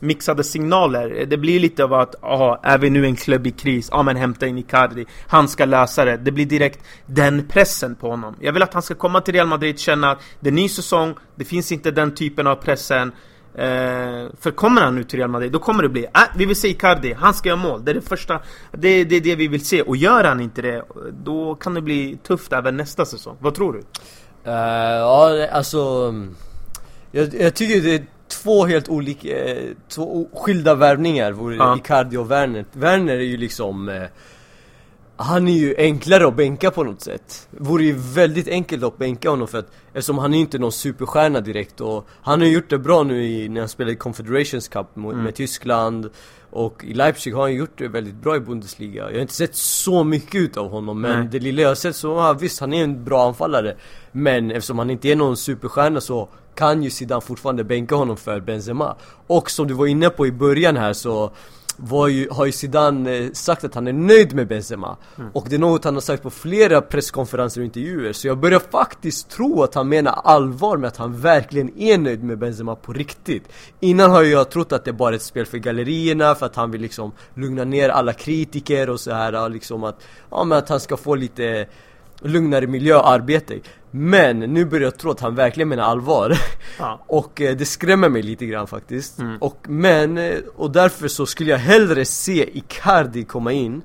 mixade signaler. Det blir lite av att, aha, är vi nu en klubb i kris? Ja men hämta in Icardi. Han ska lösa det. Det blir direkt den pressen på honom. Jag vill att han ska komma till Real Madrid, känna att det är ny säsong, det finns inte den typen av pressen. Eh, för kommer han nu till Real Madrid, då kommer det bli, äh, vi vill se Icardi, han ska göra mål. Det är det första, det, det är det vi vill se. Och gör han inte det, då kan det bli tufft även nästa säsong. Vad tror du? Uh, ja, alltså... Jag, jag tycker det är två helt olika, eh, två skilda värvningar, vore Ja. Icardi och Werner. Werner är ju liksom... Eh, han är ju enklare att bänka på något sätt. Vore ju väldigt enkelt att bänka honom för att Eftersom han är inte någon superstjärna direkt och Han har gjort det bra nu i, när han spelade i Confederations Cup med, Mm. med Tyskland Och i Leipzig har han gjort det väldigt bra i Bundesliga Jag har inte sett så mycket ut av honom men Nej. det lilla jag har sett så, ja, visst han är en bra anfallare Men eftersom han inte är någon superstjärna så kan ju Zidane fortfarande bänka honom för Benzema. Och som du var inne på i början här så ju, har ju Zidane eh, sagt att han är nöjd med Benzema. Och det är något han har sagt på flera presskonferenser och intervjuer. Så jag börjar faktiskt tro att han menar allvar med att han verkligen är nöjd med Benzema på riktigt. Innan har jag trott att det bara är ett spel för gallerierna för att han vill liksom lugna ner alla kritiker och så här och liksom att Ja men att han ska få lite lugnare miljö och arbete Men nu börjar jag tro att han verkligen menar allvar. Ja. Och eh, det skrämmer mig lite grann faktiskt. Mm. och, Men, eh, och därför så skulle jag hellre se Icardi komma in.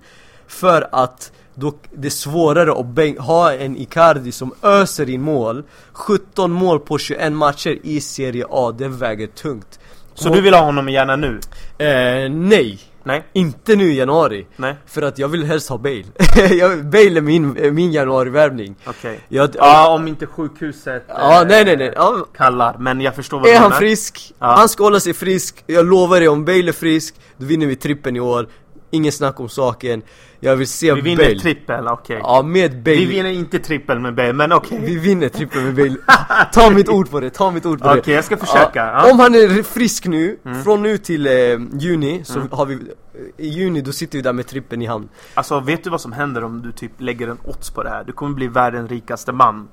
För att då det är svårare att ha en Icardi som öser in mål. 17 mål på 21 matcher i Serie A, det väger tungt. Så du vill ha honom gärna nu? Eh, nej, Nej? inte nu i januari Nej? För att jag vill helst ha Bale Bale är min, min januarivärvning Okej. jag, Ja, om inte sjukhuset Ja, eh, nej nej nej, ja, kallar, men jag förstår vad Är du han menar. frisk? Ja. Han ska hålla sig frisk, jag lovar dig om Bale är frisk, då vinner vi trippen i år Ingen snack om saken Jag vill se Vi vinner Bale trippel, okej. Ja, med Bale Vi vinner inte trippel med Bale, men okej. Vi vinner trippen med Bale Ta mitt ord på det, ta mitt ord på det Okej, jag ska försöka. Ja. Mm. Om han är frisk nu, från nu till eh, juni, så har vi I juni då sitter vi där med trippen i hand Alltså, vet du vad som händer om du typ lägger en odds på det här? Du kommer bli världens rikaste man.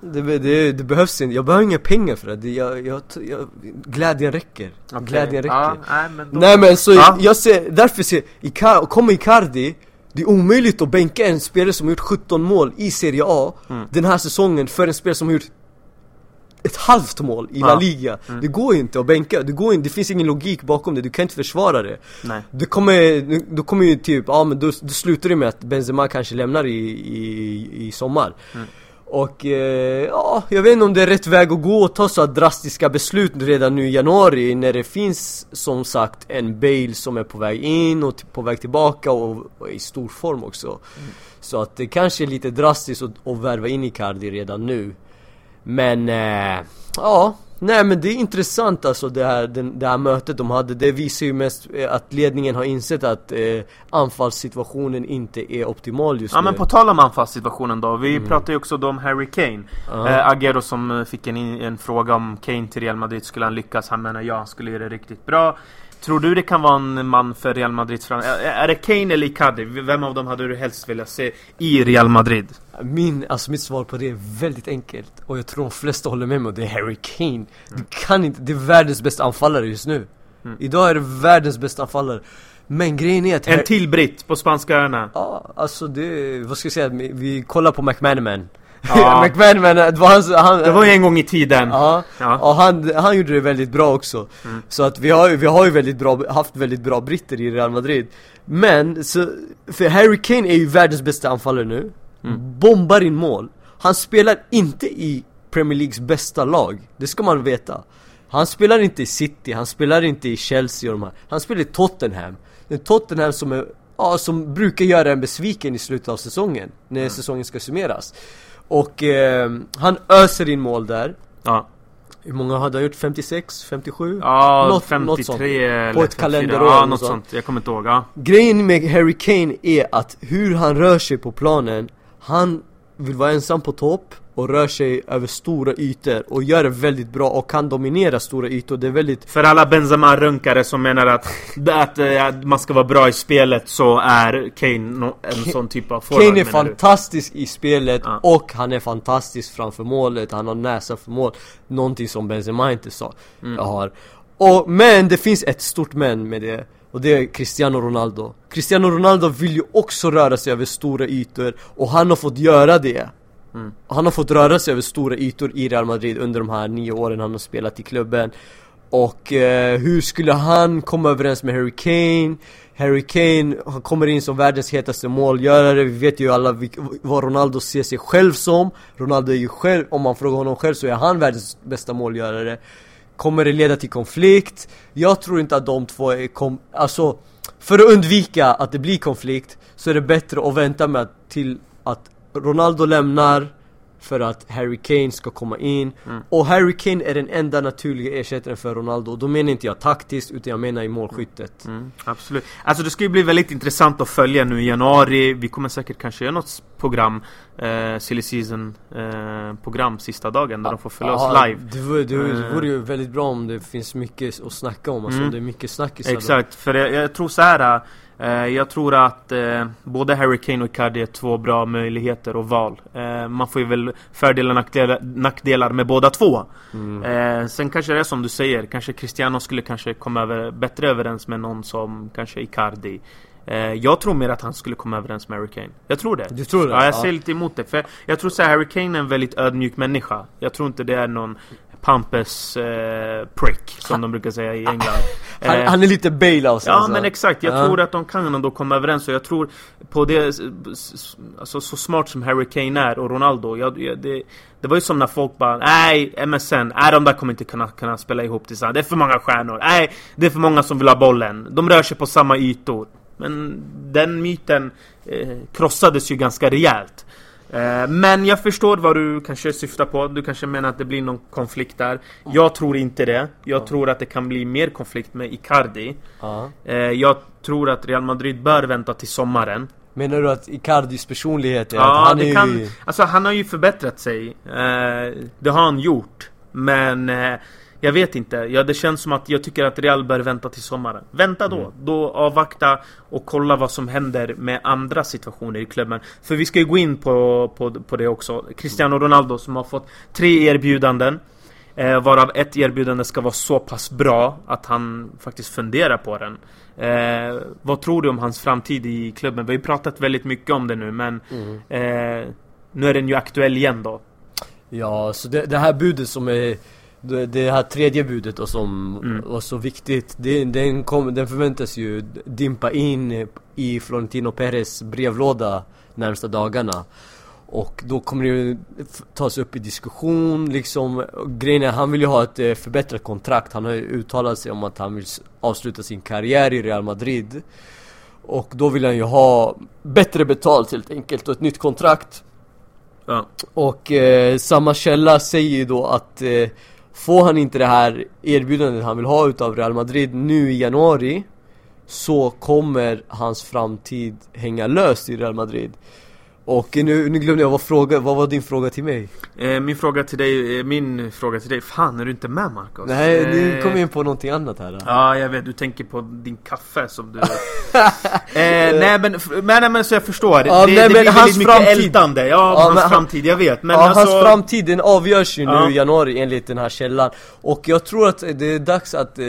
det, det, det behövs inte, jag behöver inga pengar för det, jag, jag, jag, Glädjen räcker Okej. Glädjen räcker Ja, nej, men då... Nej men så Ja. jag ser, därför ser, Icar, kommer Icardi Det är omöjligt att bänka en spelare som har gjort 17 mål i Serie A Mm. Den här säsongen för en spelare som har gjort ett halvt mål i La. Liga Mm. Det går ju inte att bänka, det, går inte, det finns ingen logik bakom det, du kan inte försvara det Nej. det kommer, då kommer ju typ, ja men då, då slutar det med att Benzema kanske lämnar i, i, i sommar Mm. Och eh, ja, jag vet inte om det är rätt väg att gå och ta så drastiska beslut redan nu i januari när det finns som sagt en Bale som är på väg in och på väg tillbaka och, och i stor form också. Mm. Så att det kanske är lite drastiskt att, att värva in Icardi redan nu. Men eh, ja, Nej men det är intressant alltså det här, det här mötet de hade Det visar ju mest eh, att ledningen har insett att eh, anfallssituationen inte är optimal just ja, nu Ja men på tal om anfallssituationen då Vi mm. pratade ju också om Harry Kane uh -huh. eh, Agero som fick en, en fråga om Kane till Real Madrid Skulle han lyckas? Han menar ja, han skulle göra det riktigt bra Tror du det kan vara en man för Real Madrids fram? Är det Kane eller Icardi? Vem av dem hade du helst velat se i Real Madrid? Min, alltså mitt svar på det är väldigt enkelt Och jag tror de flesta håller med mig och det är Harry Kane mm. Du kan inte, det är världens bästa anfallare just nu mm. Idag är det världens bästa anfallare men grejen är att... En till britt på spanska öarna Ja, alltså det, vad ska jag säga, vi kollar på McManaman Ja. McManaman, det var, han, han, det var ju en gång i tiden. Ja, ja. och han, han gjorde det väldigt bra också. Mm. Så att vi har, vi har ju väldigt bra, haft väldigt bra britter i Real Madrid. Men, så, för Harry Kane är ju världens bästa anfallare nu. Mm. Bombar in mål. Han spelar inte i Premier Leagues bästa lag, det ska man veta. Han spelar inte i City, han spelar inte i Chelsea och de här. Han spelar i Tottenham. Det är Tottenham som är, ja, som brukar göra en besviken i slutet av säsongen När mm. säsongen ska summeras och eh, han öser in mål där Ja hur många hade han gjort? 56? 57? Ja, något, 53 något På ett kalenderår Ja, något sånt. sånt. Jag kommer inte ihåg, ja. Grejen med Harry Kane är att hur han rör sig på planen Han vill vara ensam på topp och rör sig över stora ytor och gör det väldigt bra och kan dominera stora ytor. Det är väldigt... För alla Benzema-runkare som menar att, att, äh, att, man ska vara bra i spelet så är Kane no, en K sån typ av forward Kane är fantastisk du? i spelet ja. och han är fantastisk framför målet. Han har näsa för mål. Någonting som Benzema inte sa. Mm. Jag har. Och, men det finns ett stort men med det. Och det är Cristiano Ronaldo. Cristiano Ronaldo vill ju också röra sig över stora ytor och han har fått göra det. Mm. Han har fått röra sig över stora ytor i Real Madrid under de här nio åren han har spelat i klubben Och eh, hur skulle han komma överens med Harry Kane? Harry Kane han kommer in som världens hetaste målgörare Vi vet ju alla vad Ronaldo ser sig själv som Ronaldo är ju själv, om man frågar honom själv så är han världens bästa målgörare Kommer det leda till konflikt? Jag tror inte att de två är kom Alltså För att undvika att det blir konflikt Så är det bättre att vänta med att till att Ronaldo lämnar för att Harry Kane ska komma in. Mm. Och Harry Kane är den enda naturliga ersättaren för Ronaldo. Då menar inte jag taktiskt utan jag menar i målskyttet. Mm, Absolut. Alltså det ska ju bli väldigt intressant att följa nu i januari. Vi kommer säkert kanske göra något program eh, Silly Season eh, program sista dagen där ah, de får följa ah, oss live. Det vore, det, vore, det vore ju väldigt bra om det finns mycket att snacka om. Alltså, mm. det är mycket snackisar Exakt, för jag, jag tror så här Eh, jag tror att eh, både Harry Kane och Icardi är två bra möjligheter och val. Eh, man får ju väl fördelar och nackdelar, nackdelar med båda två. Mm. sen kanske det är som du säger, kanske Cristiano skulle kanske komma över, bättre överens med någon som kanske Icardi. jag tror mer att han skulle komma överens med Harry Kane. Jag tror det. Du tror det? Ja, jag ser lite emot det. För jag tror så Harry Kane är en väldigt ödmjuk människa. Jag tror inte det är någon Pampes eh, prick som de brukar säga i England. Han, eh, han är lite alltså Ja men exakt, jag ja. tror att de kan ändå komma överens och jag tror på det Alltså så smart som Harry Kane är och Ronaldo jag, det, det var ju som när folk bara Nej, MSN, nej de där kommer inte kunna, kunna spela ihop tillsammans Det är för många stjärnor, nej Det är för många som vill ha bollen. De rör sig på samma ytor. Men den myten eh, krossades ju ganska rejält men jag förstår vad du kanske syftar på. Du kanske menar att det blir någon konflikt där. Jag tror inte det. Jag tror att det kan bli mer konflikt med Icardi. Uh. Jag tror att Real Madrid bör vänta till sommaren. Menar du att Icardis personlighet är ja, att han det är kan, ju... Alltså han har ju förbättrat sig. Eh, det har han gjort. Men jag vet inte, ja, det känns som att jag tycker att Real bör vänta till sommaren. Vänta då, mm. då avvakta och kolla vad som händer med andra situationer i klubben. För vi ska ju gå in på, på, på det också. Cristiano Ronaldo som har fått tre erbjudanden eh, Varav ett erbjudande ska vara så pass bra att han faktiskt funderar på den. Eh, Vad tror du om hans framtid i klubben? Vi har ju pratat väldigt mycket om det nu men mm. eh, Nu är den ju aktuell igen då. Ja, så det, det här budet som är det, här tredje budet då som mm. var så viktigt det, den, kom, den förväntas ju dimpa in i Florentino Perez brevlåda närmsta dagarna Och då kommer det ju tas upp i diskussion liksom Grejen är, han vill ju ha ett eh, förbättrat kontrakt Han har ju uttalat sig om att han vill avsluta sin karriär i Real Madrid Och då vill han ju ha bättre betalt helt enkelt och ett nytt kontrakt Ja. och eh, samma källa säger ju då att eh, Får han inte det här erbjudandet han vill ha utav Real Madrid nu i januari Så kommer hans framtid hänga löst i Real Madrid. Och nu, nu glömde jag vad fråga, vad var din fråga till mig? Eh, min fråga till dig, eh, min fråga till dig, fan är du inte med Marcos? Nej, nu Eh, kom jag in på någonting annat här Ja, jag vet. Du tänker på din kaffe som du... eh, nej, men, men, nej, men så jag förstår. Ja, det nej, det blir hans väldigt mycket framtid. ältande. Ja, Ja, hans han- framtid, jag vet. Men ja, alltså... hans framtid den avgörs ju nu i januari enligt den här källan Och jag tror att det är dags att eh,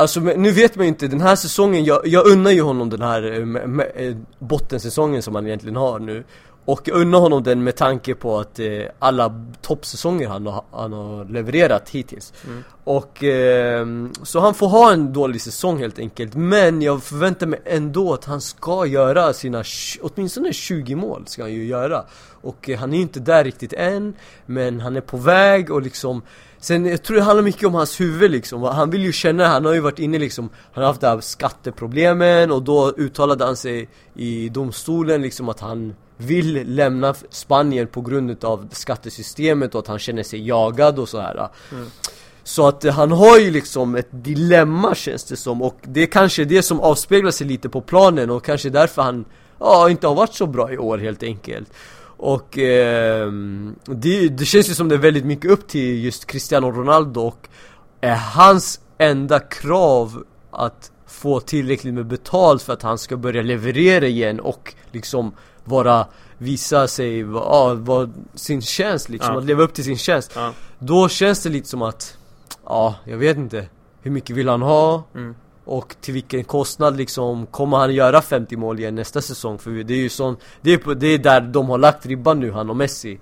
Alltså nu vet man ju inte, den här säsongen, jag, jag unnar ju honom den här äh, äh, bottensäsongen som han egentligen har nu. Och jag unnar honom den med tanke på att eh, alla toppsäsonger han har, han har levererat hittills. Och eh, så han får ha en dålig säsong helt enkelt. Men jag förväntar mig ändå att han ska göra sina, åtminstone 20 mål ska han ju göra. Och eh, han är ju inte där riktigt än Men han är på väg och liksom Sen jag tror det handlar mycket om hans huvud liksom. Han vill ju känna, han har ju varit inne liksom Han har haft det här skatteproblemen och då uttalade han sig i domstolen liksom att han vill lämna Spanien på grund av skattesystemet och att han känner sig jagad och så här. Så att eh, han har ju liksom ett dilemma känns det som och det är kanske det som avspeglar sig lite på planen och kanske därför han ja, inte har varit så bra i år helt enkelt. Och ehm, det, det känns ju som det är väldigt mycket upp till just Cristiano Ronaldo och är hans enda krav att få tillräckligt med betalt för att han ska börja leverera igen och liksom vara, visa sig, ja, vara sin tjänst liksom, Ja. att leva upp till sin tjänst. Ja. Då känns det lite som att, ja, jag vet inte. Hur mycket vill han ha? Mm. Och till vilken kostnad liksom, kommer han göra 50 mål igen nästa säsong? För det är ju sån, det är, det är där de har lagt ribban nu, han och Messi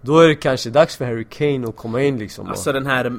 Då är det kanske dags för Harry Kane att komma in liksom Alltså den här,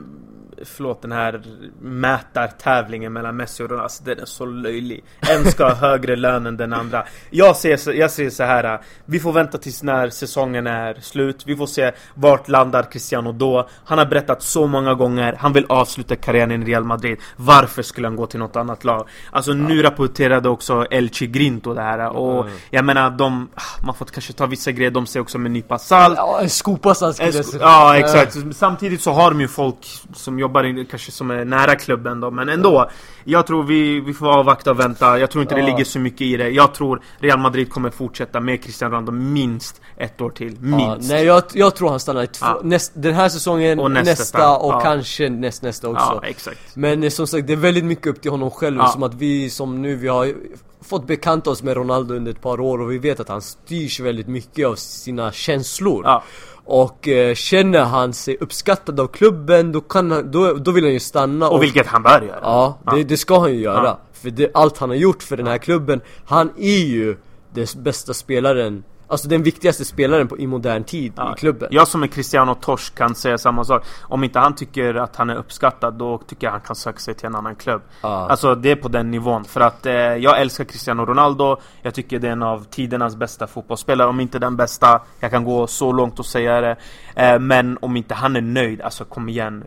förlåt den här mätartävlingen mellan Messi och Ronaldo, alltså, den är så löjlig. En ska ha högre lön än den andra. Jag ser, så- jag ser så här. vi får vänta tills när säsongen är slut. Vi får se vart landar Cristiano då. Han har berättat så många gånger, han vill avsluta karriären i Real Madrid. Varför skulle han gå till något annat lag? Alltså nu rapporterade också El Chigrinto det här och Mm. jag menar de, man får kanske ta vissa grejer, de ser också med en nypa salt. Ja, en skopa så skulle jag säga. Ja exakt, Samtidigt så har de ju folk som jobbar kanske som är nära klubben då Men ändå Jag tror vi, vi får avvakta och vänta Jag tror inte det Ja. ligger så mycket i det Jag tror Real Madrid kommer fortsätta med Cristiano Ronaldo minst ett år till Ja, Minst nej jag, jag tror han stannar i två, Ja. näst, den här säsongen, Och nästa, nästa, och ja. kanske näst, nästa också Ja Men eh, som sagt, det är väldigt mycket upp till honom själv Ja. Som att vi som nu, vi har fått bekanta oss med Ronaldo under ett par år och vi vet att han styrs väldigt mycket av sina känslor Ja. Och eh, känner han sig uppskattad av klubben, då, kan han, då, då vill han ju stanna Och vilket han bör göra. Ja, det, det ska han ju göra. För det, allt han har gjort för den här klubben, han är ju den bästa spelaren Alltså den viktigaste spelaren på, i modern tid i klubben. Jag som är Cristiano Torsk kan säga samma sak. Om inte han tycker att han är uppskattad Då tycker jag han kan söka sig till en annan klubb. Ja. Alltså det är på den nivån. För att eh, jag älskar Cristiano Ronaldo. Jag tycker det är en av tidernas bästa fotbollsspelare. Om inte den bästa Jag kan gå så långt och säga det. Eh, Men om inte han är nöjd Alltså kom igen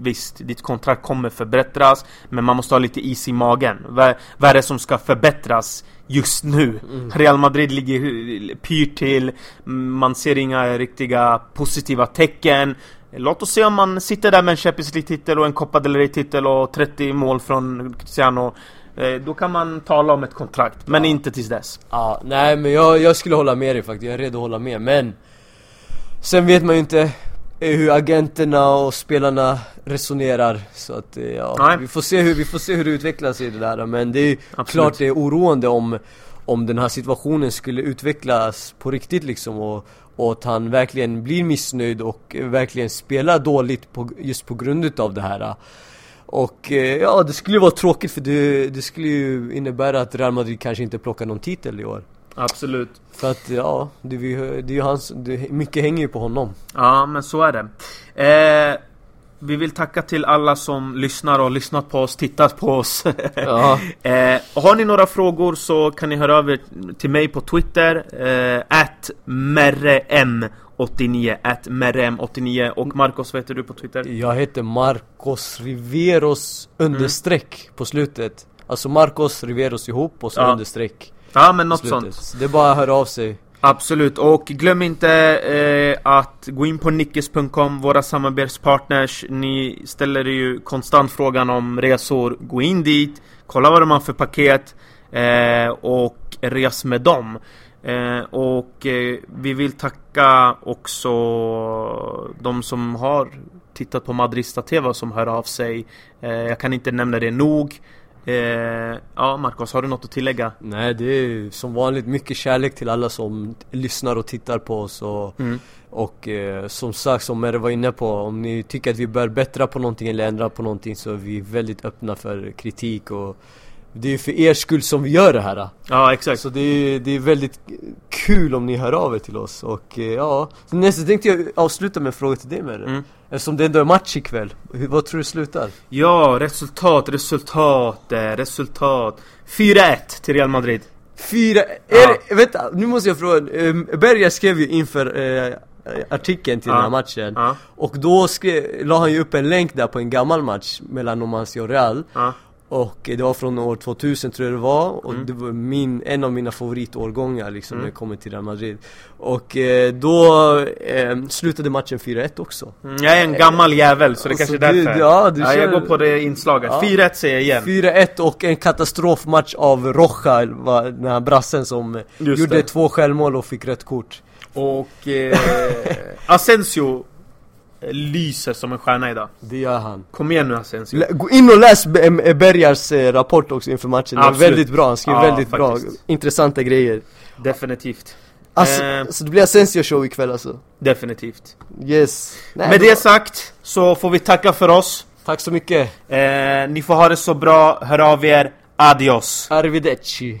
Visst, ditt kontrakt kommer förbättras Men man måste ha lite is i magen. Vad, vad är det som ska förbättras just nu? Real Madrid ligger pyrt till. Man ser inga riktiga positiva tecken. Låt oss se om man sitter där med en Champions League-titel och en Copa del Rey-titel och 30 mål från Cristiano. Eh, Då kan man tala om ett kontrakt, men inte tills dess. Ja, nej men jag, jag skulle hålla med dig faktiskt, jag är redo att hålla med men Sen vet man ju inte hur agenterna och spelarna resonerar Så att eh, ja, Nej. vi får, se hur, vi får se hur det utvecklar sig det där Men det är Absolut. klart det är oroande om Om den här situationen skulle utvecklas på riktigt liksom och, och att han verkligen blir missnöjd och eh, verkligen spelar dåligt på, just på grund utav det här och eh, ja, det skulle vara tråkigt för det, det skulle ju innebära att Real Madrid kanske inte plockar någon titel i år Absolut För att ja, det, är ju- det är ju hans, det, mycket hänger ju på honom Ja, men så är det. Eh, Vi vill tacka till alla som lyssnar och lyssnat på oss, tittat på oss. Ja. eh, har ni några frågor så kan ni höra av er till mig på Twitter. Eh, at merrem89. At merrem89. Och Marcos, vad heter du på Twitter? Jag heter Marcos Riveros understreck på slutet Alltså Marcos Riveros ihop och så Ja. understreck Ja men något slutet. sånt. Så det är bara att höra av sig. Absolut, och glöm inte eh, att gå in på nickes.com, våra samarbetspartners. Ni ställer ju konstant frågan om resor. Gå in dit, kolla vad de har för paket eh, Och res med dem. Eh, Och eh, vi vill tacka också de som har tittat på Madrista TV som hör av sig. Eh, Jag kan inte nämna det nog eh, Ja Marcos, har du något att tillägga? Nej det är som vanligt mycket kärlek till alla som lyssnar och tittar på oss och, Mm. och eh, som sagt som Merre var inne på Om ni tycker att vi bör bättra på någonting eller ändra på någonting så är vi väldigt öppna för kritik och Det är för er skull som vi gör det här. Ja exakt. Så det är, det är väldigt kul om ni hör av er till oss och eh, ja. Så Nästa tänkte jag avsluta med en fråga till dig Merre Mm. Eftersom det ändå är match ikväll, hur, vad tror du slutar? Ja, resultat, resultat, eh, resultat. 4-1 till Real Madrid. Fyra, Ja. är det, vänta, nu måste jag fråga, um, Berger skrev ju inför eh, artikeln till Ja. den här matchen. Ja, Och då skrev, la han ju upp en länk där på en gammal match mellan Numancia och Real. Ja, Och det var från år 2000 tror jag det var och Mm. det var min, en av mina favoritårgångar liksom Mm. när det kommer till Real Madrid Och eh, då eh, slutade matchen 4-1 också Mm, Jag är en gammal jävel så det Alltså, kanske är du- därför ja, du Jag kör- går på det inslaget, Ja. 4-1 säger jag igen 4-1 och en katastrofmatch av Roja, va- den här brassen som Just gjorde det. två självmål och fick rött kort Och eh, Asensio lyser som en stjärna idag. Det gör han. Kom igen nu Asensio Gå in och läs Bergars eh, rapport också inför matchen, den är Absolut. väldigt bra, han skriver Ja, väldigt faktiskt. bra, intressanta grejer. Definitivt. Alltså, Eh. Så det blir Asensio show ikväll alltså? Definitivt. Yes. Nej, Med det sagt så får vi tacka för oss. Tack så mycket, eh, Ni får ha det så bra, hör av er. Adios. Arrivederci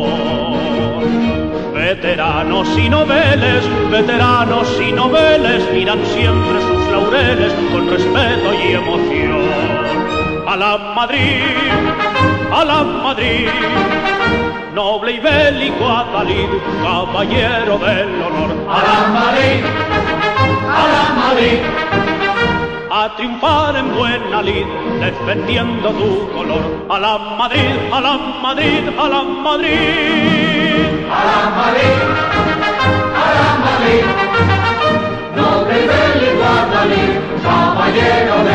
Veteranos y noveles, veteranos y noveles miran siempre sus laureles con respeto y emoción. A la Madrid, a la Madrid, noble y bélico Adalid, caballero del honor. A la Madrid, a la Madrid, a triunfar en buena lid, defendiendo tu color. A la Madrid, a la Madrid, a la Madrid. A la Madrid, a la Madrid, noble del Guadalí, caballero de